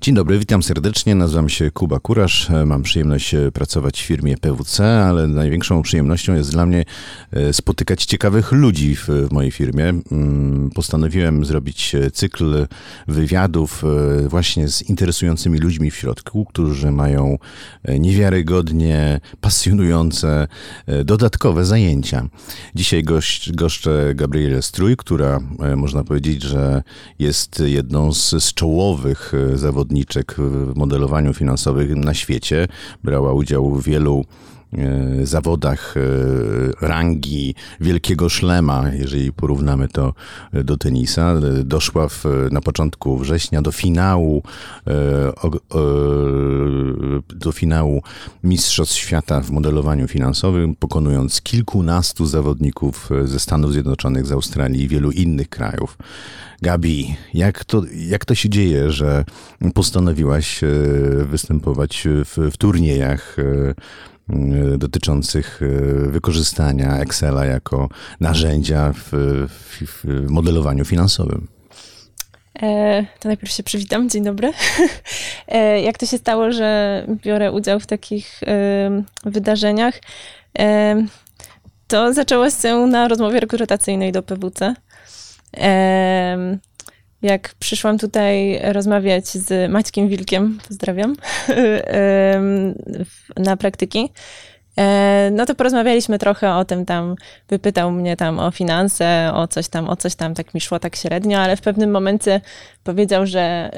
Dzień dobry, witam serdecznie. Nazywam się Kuba Kurasz. Mam przyjemność e, pracować w firmie PWC, ale największą przyjemnością jest dla mnie e, spotykać ciekawych ludzi w, mojej firmie. Mm, postanowiłem zrobić e, cykl wywiadów właśnie z interesującymi ludźmi w środku, którzy mają niewiarygodnie pasjonujące dodatkowe zajęcia. Dzisiaj gość, goszczę Gabrielę Strój, która można powiedzieć, że jest jedną z, z czołowych zawodniczek w modelowaniu finansowym na świecie. Brała udział w wielu zawodach e, rangi wielkiego szlema, jeżeli porównamy to do tenisa. Doszła w, na początku września do finału e, do finału Mistrzostw Świata w modelowaniu finansowym, pokonując kilkunastu zawodników ze Stanów Zjednoczonych, z Australii i wielu innych krajów. Gabi, jak to, jak to się dzieje, że postanowiłaś e, występować w, w turniejach e, e, dotyczących wykorzystania Excela jako narzędzia w, w, w modelowaniu finansowym? to najpierw się przywitam. Dzień dobry. jak to się stało, że biorę udział w takich wydarzeniach? to zaczęło się na rozmowie rekrutacyjnej do PWC jak przyszłam tutaj rozmawiać z Maćkiem Wilkiem, pozdrawiam, na praktyki, e, no to porozmawialiśmy trochę o tym tam, wypytał mnie tam o finanse, o coś tam, o coś tam, tak mi szło tak średnio, ale w pewnym momencie powiedział, że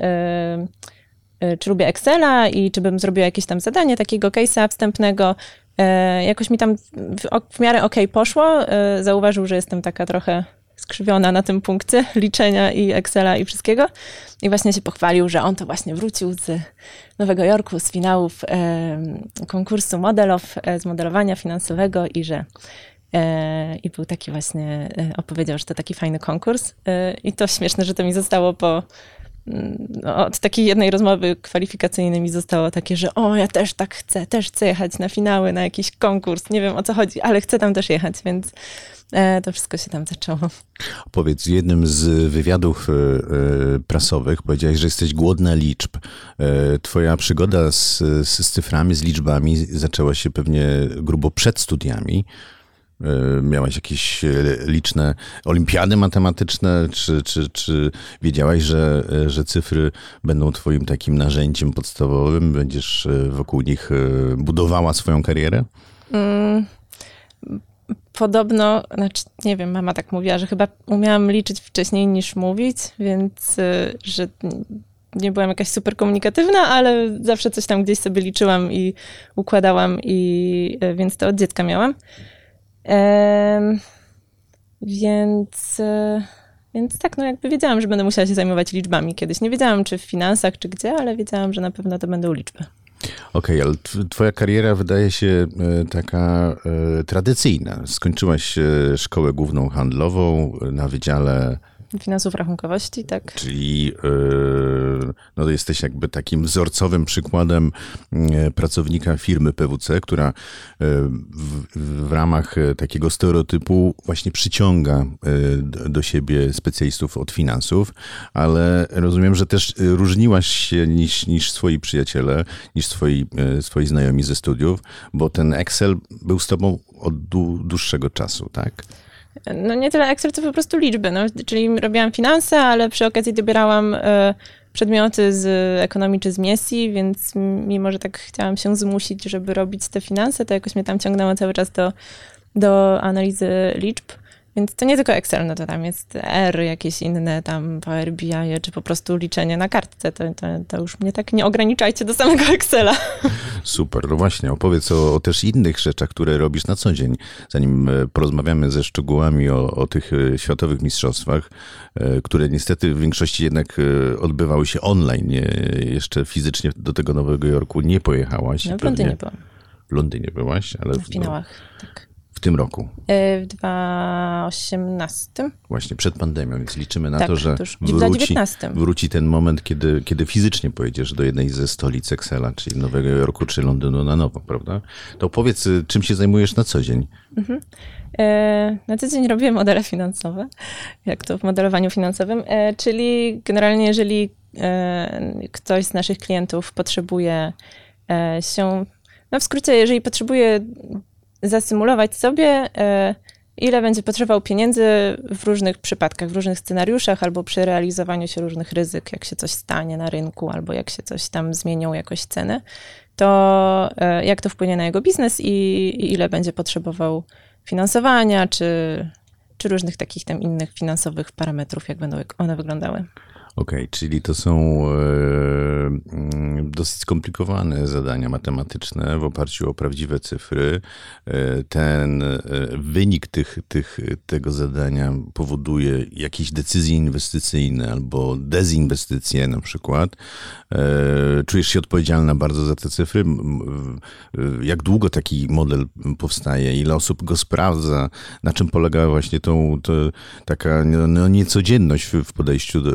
e, czy lubię Excela i czy bym zrobiła jakieś tam zadanie takiego case'a wstępnego. E, jakoś mi tam w, w miarę ok poszło. Zauważył, że jestem taka trochę skrzywiona na tym punkcie liczenia i Excela i wszystkiego. I właśnie się pochwalił, że on to właśnie wrócił z Nowego Jorku, z finałów e, konkursu modelow, e, z modelowania finansowego i że e, i był taki właśnie, e, opowiedział, że to taki fajny konkurs. E, I to śmieszne, że to mi zostało po od takiej jednej rozmowy kwalifikacyjnej mi zostało takie, że o, ja też tak chcę, też chcę jechać na finały, na jakiś konkurs, nie wiem o co chodzi, ale chcę tam też jechać, więc e, to wszystko się tam zaczęło. Powiedz, w jednym z wywiadów e, e, prasowych powiedziałeś, że jesteś głodna liczb. Twoja przygoda z, z cyframi, z liczbami zaczęła się pewnie grubo przed studiami. E, miałaś jakieś e, liczne olimpiady matematyczne, czy, czy, czy wiedziałaś, że, e, że cyfry będą twoim takim narzędziem podstawowym? Będziesz wokół nich budowała swoją karierę? Mm, podobno, znaczy nie wiem, mama tak mówiła, że chyba umiałam liczyć wcześniej niż mówić, więc że nie byłam jakaś super komunikatywna, ale zawsze coś tam gdzieś sobie liczyłam i układałam i więc to od dziecka miałam więc, e, więc tak, no jakby wiedziałam, że będę musiała się zajmować liczbami kiedyś. Nie wiedziałam, czy w finansach, czy gdzie, ale wiedziałam, że na pewno to będą liczby. Okej, okay, ale twoja kariera wydaje się e, taka e, tradycyjna. Skończyłaś szkołę główną handlową na wydziale Finansów rachunkowości, tak. Czyli yy, no, jesteś jakby takim wzorcowym przykładem yy, pracownika firmy PWC, która yy, w, w, ramach takiego stereotypu właśnie przyciąga do siebie specjalistów od finansów, ale rozumiem, że też różniłaś się niż, niż swoi przyjaciele, niż swoi, swoi znajomi ze studiów, bo ten Excel był z tobą od dłuższego czasu, tak? No nie tyle Excel, co po prostu liczby. No, czyli robiłam finanse, ale przy okazji dobierałam e, przedmioty z ekonomii czy z misji, więc mimo, że tak chciałam się zmusić, żeby robić te finanse, to jakoś mnie tam ciągnęło cały czas do, do analizy liczb. Więc to nie tylko Excel, no to tam jest R, jakieś inne tam Power BI, czy po prostu liczenie na kartce. To, to, to już mnie tak nie ograniczajcie do samego Excela. Super, no właśnie, opowiedz o, o, też innych rzeczach, które robisz na co dzień, zanim e, porozmawiamy ze szczegółami o, o tych e, światowych mistrzostwach, e, które niestety w większości jednak odbywały się online. Jeszcze fizycznie do tego Nowego Jorku nie pojechałaś. No, w Londynie byłam. W Londynie byłaś, ale... W finałach, tak w tym roku? W 2018. Właśnie, przed pandemią, więc liczymy na Tak, to, że wróci, 2019. wróci ten moment, kiedy, kiedy fizycznie pojedziesz do jednej ze stolic Excela, czyli Nowego Jorku czy Londynu na nowo, prawda? To powiedz, y, czym się zajmujesz na co dzień? E, Na co dzień robię modele finansowe, jak to w modelowaniu finansowym, e, czyli generalnie jeżeli e, ktoś z naszych klientów potrzebuje e, się, no w skrócie, jeżeli potrzebuje zasymulować sobie, e, ile będzie potrzebował pieniędzy w różnych przypadkach, w różnych scenariuszach, albo przy realizowaniu się różnych ryzyk, jak się coś stanie na rynku, albo jak się coś tam zmienią jakoś ceny, to e, jak to wpłynie na jego biznes i, ile będzie potrzebował finansowania, czy, czy różnych takich tam innych finansowych parametrów, jak będą one wyglądały. Okej, czyli to są e, mm, dosyć skomplikowane zadania matematyczne w oparciu o prawdziwe cyfry. E, ten e, wynik tych, tych, tego zadania powoduje jakieś decyzje inwestycyjne albo dezinwestycje na przykład. Czujesz się odpowiedzialna bardzo za te cyfry? Jak długo taki model powstaje? Ile osób go sprawdza? Na czym polega właśnie tą, taka no, no, niecodzienność w, w podejściu do,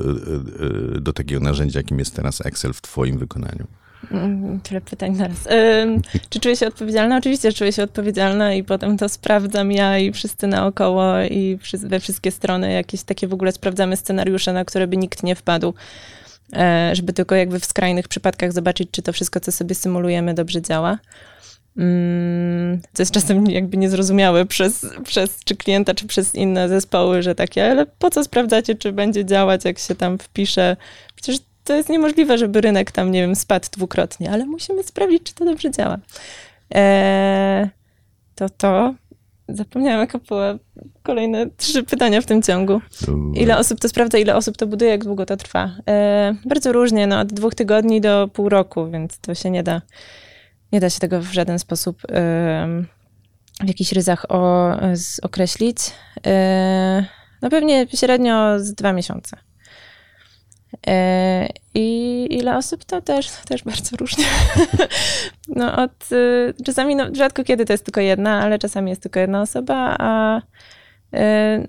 do takiego narzędzia, jakim jest teraz Excel w twoim wykonaniu? Mm, Tyle pytań naraz. Ym, czy czuję się odpowiedzialna? Oczywiście czuję się odpowiedzialna i potem to sprawdzam ja i wszyscy naokoło i we wszystkie strony jakieś takie w ogóle sprawdzamy scenariusze, na które by nikt nie wpadł, e, żeby tylko jakby w skrajnych przypadkach zobaczyć, czy to wszystko, co sobie symulujemy, dobrze działa. Mm, Co jest czasem jakby niezrozumiałe przez, przez czy klienta, czy przez inne zespoły, że takie, ale po co sprawdzacie, czy będzie działać, jak się tam wpisze? Przecież to jest niemożliwe, żeby rynek tam, nie wiem, spadł dwukrotnie, ale musimy sprawdzić, czy to dobrze działa. Eee, to to. Zapomniałam, jaka była kolejne trzy pytania w tym ciągu. Ile osób to sprawdza, ile osób to buduje, jak długo to trwa? E, bardzo różnie, no, od dwóch tygodni do pół roku, więc to się nie da, nie da się tego w żaden sposób w jakichś ryzach o, określić. No pewnie średnio z dwa miesiące. I ile osób to też, też bardzo różnie. No od, y, czasami, no, rzadko kiedy to jest tylko jedna, ale czasami jest tylko jedna osoba, a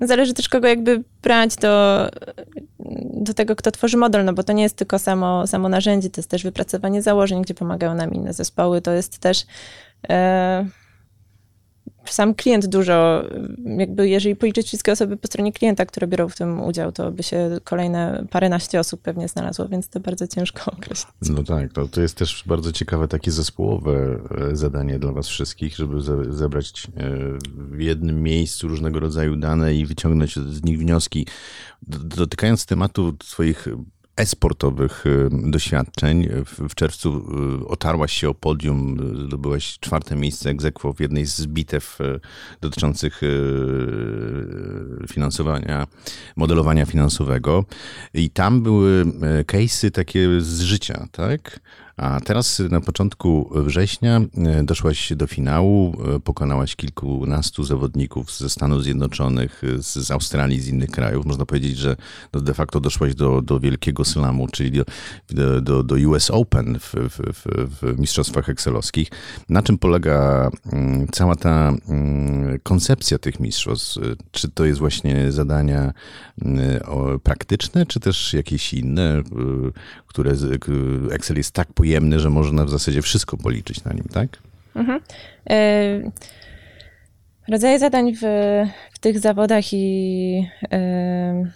zależy też kogo jakby brać do, do tego, kto tworzy model, no bo to nie jest tylko samo, samo narzędzie, to jest też wypracowanie założeń, gdzie pomagają nam inne zespoły, to jest też e, sam klient dużo, jakby jeżeli policzyć wszystkie osoby po stronie klienta, które biorą w tym udział, to by się kolejne paręnaście osób pewnie znalazło, więc to bardzo ciężko określić. No tak, to, to jest też bardzo ciekawe takie zespołowe e, zadanie dla was wszystkich, żeby ze, zebrać e, w jednym miejscu różnego rodzaju dane i wyciągnąć z nich wnioski. Dotykając tematu twoich esportowych e, doświadczeń, w, czerwcu e, otarłaś się o podium, e, zdobyłaś czwarte miejsce egzekwo w jednej z bitew dotyczących finansowania, modelowania finansowego i tam były case'y takie z życia, tak? A teraz na początku września e, doszłaś do finału, e, pokonałaś kilkunastu zawodników ze Stanów Zjednoczonych, e, z, Australii, z innych krajów. Można powiedzieć, że no de facto doszłaś do, do wielkiego slamu, czyli do, do, do, US Open w, w, w, mistrzostwach excelowskich. Na czym polega mm, cała ta mm, koncepcja tych mistrzostw? Czy to jest właśnie zadania mm, praktyczne, czy też jakieś inne, y, które k- Excel jest tak pojemny, że można w zasadzie wszystko policzyć na nim, tak? E, Rodzaje zadań w, w tych zawodach i, e,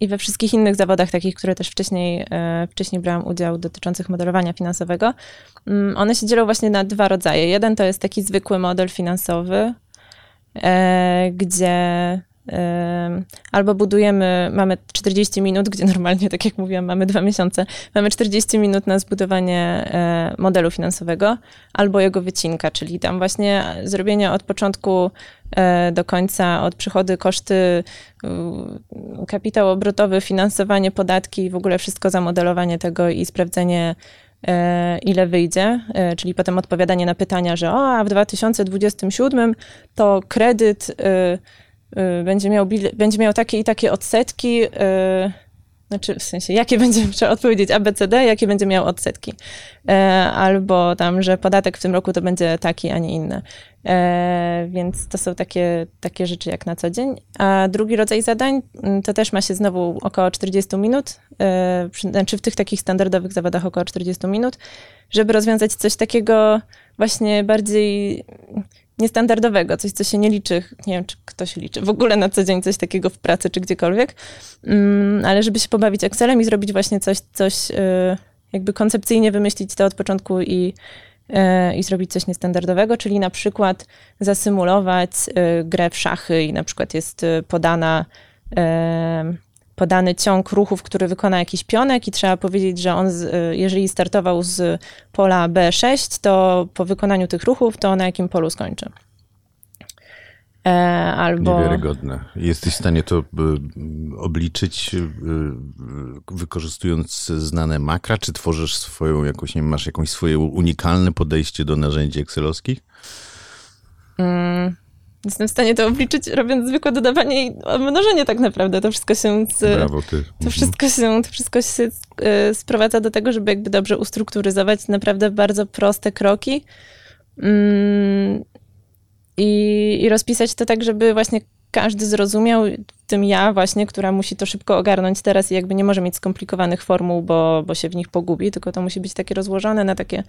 i we wszystkich innych zawodach, takich, które też wcześniej, e, wcześniej brałam udział, dotyczących modelowania finansowego, mm, one się dzielą właśnie na dwa rodzaje. Jeden to jest taki zwykły model finansowy, gdzie albo budujemy, mamy 40 minut, gdzie normalnie, tak jak mówiłam, mamy dwa miesiące, mamy 40 minut na zbudowanie e, modelu finansowego, albo jego wycinka, czyli tam właśnie zrobienie od początku e, do końca, od przychody, koszty, kapitał obrotowy, finansowanie, podatki w ogóle wszystko zamodelowanie tego i sprawdzenie e, ile wyjdzie, czyli potem odpowiadanie na pytania, że o, a w 2027 to kredyt y, będzie miał, będzie miał takie i takie odsetki, y, znaczy w sensie, jakie będzie, trzeba odpowiedzieć ABCD, jakie będzie miał odsetki. E, albo tam, że podatek w tym roku to będzie taki, a nie inny. E, więc to są takie, takie rzeczy jak na co dzień. A drugi rodzaj zadań mm, to też ma się znowu około 40 minut, e, znaczy w tych takich standardowych zawodach około 40 minut, żeby rozwiązać coś takiego właśnie bardziej niestandardowego, coś, co się nie liczy, nie wiem, czy ktoś liczy w ogóle na co dzień coś takiego w pracy, czy gdziekolwiek, mm, ale żeby się pobawić Excelem i zrobić właśnie coś, coś y, jakby koncepcyjnie wymyślić to od początku i, y, i zrobić coś niestandardowego, czyli na przykład zasymulować y, grę w szachy i na przykład jest podana podany ciąg ruchów, który wykona jakiś pionek i trzeba powiedzieć, że on, z, jeżeli startował z pola B6, to po wykonaniu tych ruchów, to na jakim polu skończy. E, albo... Niewiarygodne. Jesteś w stanie to y, obliczyć y, wykorzystując znane makra, czy tworzysz swoją jakąś, nie wiem, masz jakąś swoje unikalne podejście do narzędzi excelowskich? Mm. Jestem w stanie to obliczyć, robiąc zwykłe dodawanie i mnożenie tak naprawdę. To wszystko się... Z, Brawo, ty. To mhm. wszystko się, to wszystko się e, sprowadza do tego, żeby jakby dobrze ustrukturyzować naprawdę bardzo proste kroki mm, i, i rozpisać to tak, żeby właśnie każdy zrozumiał, w tym ja właśnie, która musi to szybko ogarnąć teraz i jakby nie może mieć skomplikowanych formuł, bo, bo się w nich pogubi, tylko to musi być takie rozłożone na takie,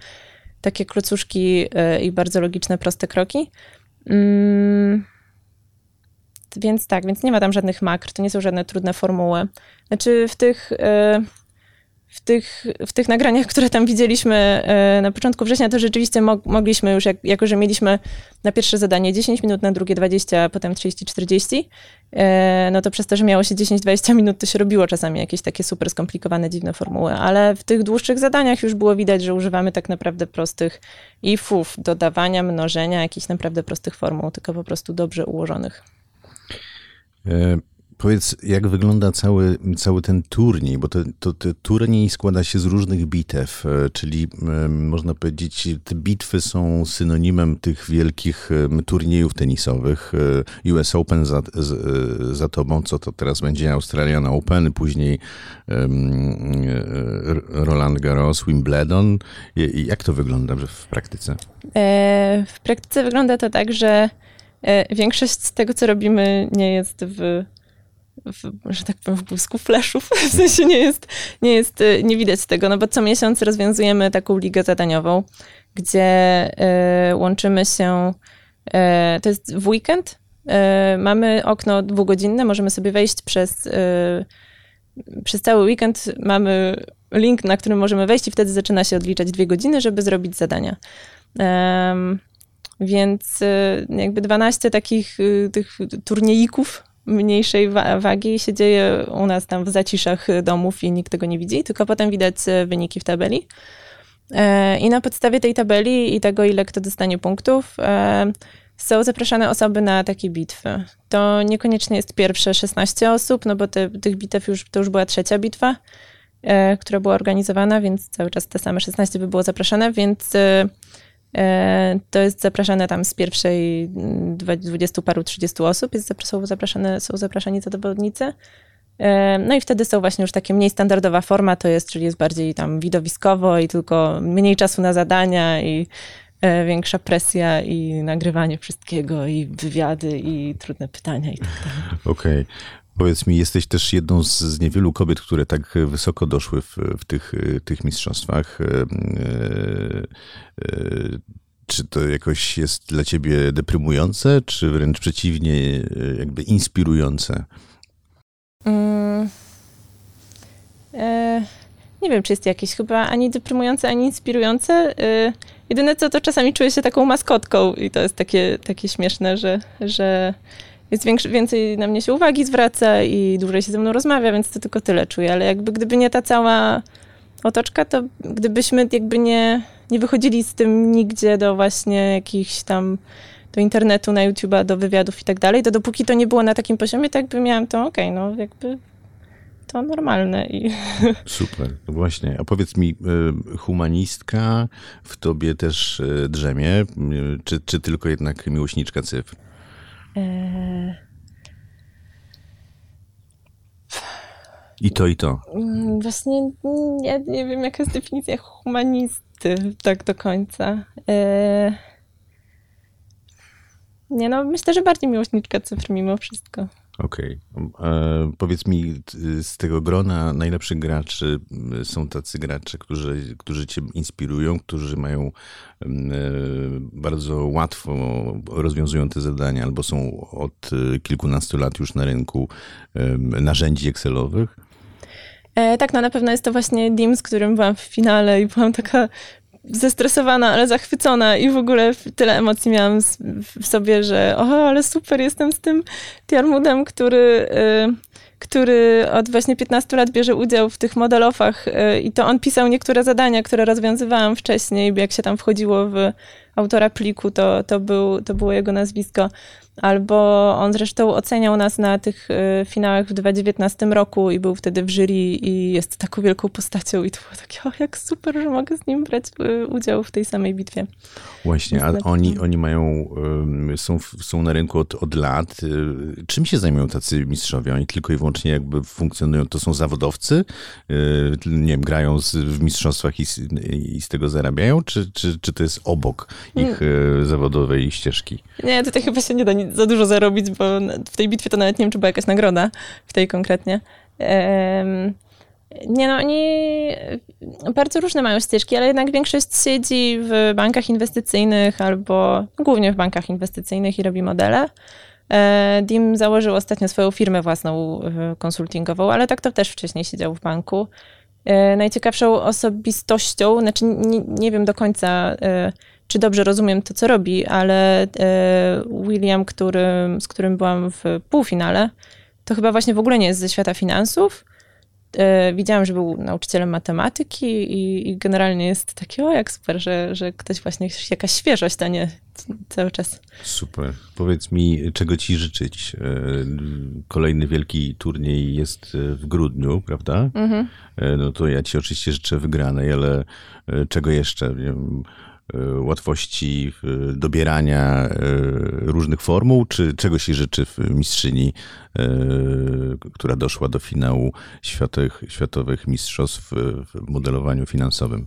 takie klocuszki e, i bardzo logiczne, proste kroki. Mm, więc tak, więc nie ma tam żadnych makr, to nie są żadne trudne formuły. Znaczy w tych, e, w tych, w tych nagraniach, które tam widzieliśmy e, na początku września, to rzeczywiście mogliśmy już, jak, jako że mieliśmy na pierwsze zadanie 10 minut, na drugie 20, a potem 30-40, e, no to przez to, że miało się 10-20 minut, to się robiło czasami jakieś takie super skomplikowane, dziwne formuły, ale w tych dłuższych zadaniach już było widać, że używamy tak naprawdę prostych ifów, dodawania, mnożenia, jakichś naprawdę prostych formuł, tylko po prostu dobrze ułożonych. E, Powiedz, jak wygląda cały, cały ten turniej, bo to, to, turniej składa się z różnych bitew, e, czyli można powiedzieć, te bitwy są synonimem tych wielkich turniejów tenisowych. E, US Open za, za tobą, co to teraz będzie Australian Open, później Roland Garros, Wimbledon. Jak to wygląda w praktyce? W praktyce wygląda to tak, że większość z tego, co robimy, nie jest w w, że tak powiem, w błysku fleszów. W sensie nie jest, nie jest, y, nie widać tego, no bo co miesiąc rozwiązujemy taką ligę zadaniową, gdzie y, łączymy się, y, to jest w weekend, y, mamy okno dwugodzinne, możemy sobie wejść przez, y, przez cały weekend, mamy link, na którym możemy wejść i wtedy zaczyna się odliczać dwie godziny, żeby zrobić zadania. Więc y, jakby 12 takich tych turniejików mniejszej wagi się dzieje u nas tam w zaciszach domów i nikt tego nie widzi, tylko potem widać e, wyniki w tabeli. E, I na podstawie tej tabeli i tego, ile kto dostanie punktów, e, są zapraszane osoby na takie bitwy. To niekoniecznie jest pierwsze 16 osób, no bo te, tych bitew już, to już była trzecia bitwa, która była organizowana, więc cały czas te same 16 by było zapraszane, więc to jest zapraszane tam z pierwszej mm, dwudziestu paru, trzydziestu osób, jest, są, zapraszane, są zapraszani zawodnicy. E, no i wtedy są właśnie już takie mniej standardowa forma, to jest, czyli jest bardziej tam widowiskowo i tylko mniej czasu na zadania i e, większa presja i nagrywanie wszystkiego i wywiady i trudne pytania i tak dalej. Okej. Okay. Powiedz mi, jesteś też jedną z, z niewielu kobiet, które tak wysoko doszły w, w tych, tych mistrzostwach. E, e, czy to jakoś jest dla ciebie deprymujące, czy wręcz przeciwnie, jakby inspirujące? Mm, e, nie wiem, czy jest jakieś chyba ani deprymujące, ani inspirujące. E, jedyne co, to czasami czuję się taką maskotką i to jest takie, takie śmieszne, że, że większy, więcej na mnie się uwagi zwraca i dłużej się ze mną rozmawia, więc to tylko tyle czuję. Ale jakby gdyby nie ta cała otoczka, to gdybyśmy jakby nie, nie wychodzili z tym nigdzie do właśnie jakichś tam do internetu, na YouTube'a, do wywiadów i tak dalej, to dopóki to nie było na takim poziomie, to jakby miałam to, okej, okay, no jakby to normalne. I... Super, no właśnie. A powiedz mi, y, humanistka w tobie też y, drzemie, y, czy, czy tylko jednak miłośniczka cyfr? I to, i to. Mm, właśnie nie, nie wiem, jaka jest definicja humanisty tak do końca. E, nie no, myślę, że bardziej miłośniczka cyfr mimo wszystko. Okej. Okay. E, powiedz mi, z tego grona najlepszych graczy są tacy gracze, którzy, którzy cię inspirują, którzy mają e, bardzo łatwo rozwiązują te zadania, albo są od kilkunastu lat już na rynku narzędzi Excelowych? E, tak, no na pewno jest to właśnie Dim, z którym byłam w finale i byłam taka zestresowana, ale zachwycona i w ogóle tyle emocji miałam w sobie, że o, ale super, jestem z tym Tiarmudem, który, y, który od właśnie 15 lat bierze udział w tych modelofach y, i to on pisał niektóre zadania, które rozwiązywałam wcześniej, jak się tam wchodziło w autora pliku, to, to, był, to było jego nazwisko. Albo on zresztą oceniał nas na tych y, finałach w 2019 roku i był wtedy w jury i jest taką wielką postacią i to było takie, o jak super, że mogę z nim brać y, udział w tej samej bitwie. Właśnie, a oni, oni mają, są, są na rynku od, od lat. Y, czym się zajmują tacy mistrzowie? Oni tylko i wyłącznie jakby funkcjonują, to są zawodowcy? Nie wiem, grają z, w mistrzostwach i, i z tego zarabiają? Czy, czy, czy to jest obok ich hmm. zawodowej ścieżki? Nie, tutaj chyba się nie da za dużo zarobić, bo w tej bitwie to nawet nie wiem, czy była jakaś nagroda, w tej konkretnie. Nie no, oni bardzo różne mają ścieżki, ale jednak większość siedzi w bankach inwestycyjnych albo głównie w bankach inwestycyjnych i robi modele. E, Dim założył ostatnio swoją firmę własną e, konsultingową, ale tak to też wcześniej siedział w banku. E, najciekawszą osobistością, znaczy nie, nie wiem do końca, czy dobrze rozumiem to, co robi, ale e, William, który, z którym byłam w półfinale, to chyba właśnie w ogóle nie jest ze świata finansów. E, widziałam, że był nauczycielem matematyki i, i generalnie jest taki, o jak super, że, że ktoś właśnie, jakaś świeżość, a nie cały czas. Super. Powiedz mi, czego ci życzyć? E, kolejny wielki turniej jest w grudniu, prawda? Mhm. No to ja ci oczywiście życzę wygranej, ale czego jeszcze? E, łatwości dobierania e, różnych formuł, czy czego się życzy mistrzyni, e, która doszła do finału światowych, światowych mistrzostw w modelowaniu finansowym?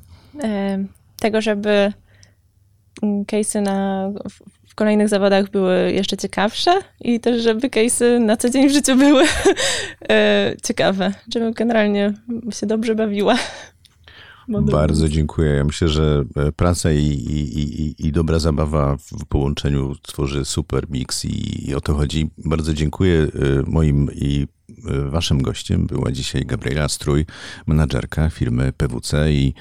Tego, żeby case'y na, w kolejnych zawodach były jeszcze ciekawsze i też, żeby case'y na co dzień w życiu były ciekawe, żebym generalnie się dobrze bawiła. Bardzo dziękuję. Ja myślę, że e, praca i, i, i, i dobra zabawa w połączeniu tworzy super mix i, i o to chodzi. Bardzo dziękuję e, moim i e, waszym gościem. Była dzisiaj Gabriela Strój, menadżerka firmy PWC i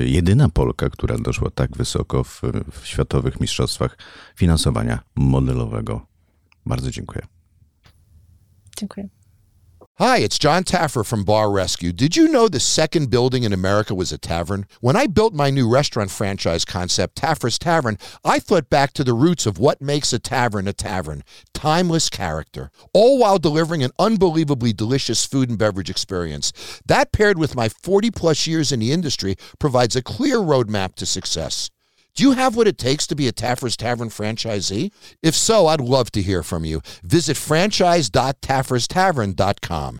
jedyna Polka, która doszła tak wysoko w, w światowych mistrzostwach finansowania modelowego. Bardzo dziękuję. Dziękuję. Hi, it's John Taffer from Bar Rescue. Did you know the second building in America was a tavern? When I built my new restaurant franchise concept, Taffer's Tavern, I thought back to the roots of what makes a tavern a tavern timeless character, all while delivering an unbelievably delicious food and beverage experience. That, paired with my 40 plus years in the industry, provides a clear roadmap to success. Do you have what it takes to be a Taffer's Tavern franchisee? If so, I'd love to hear from you. Visit franchise.tafferstavern.com.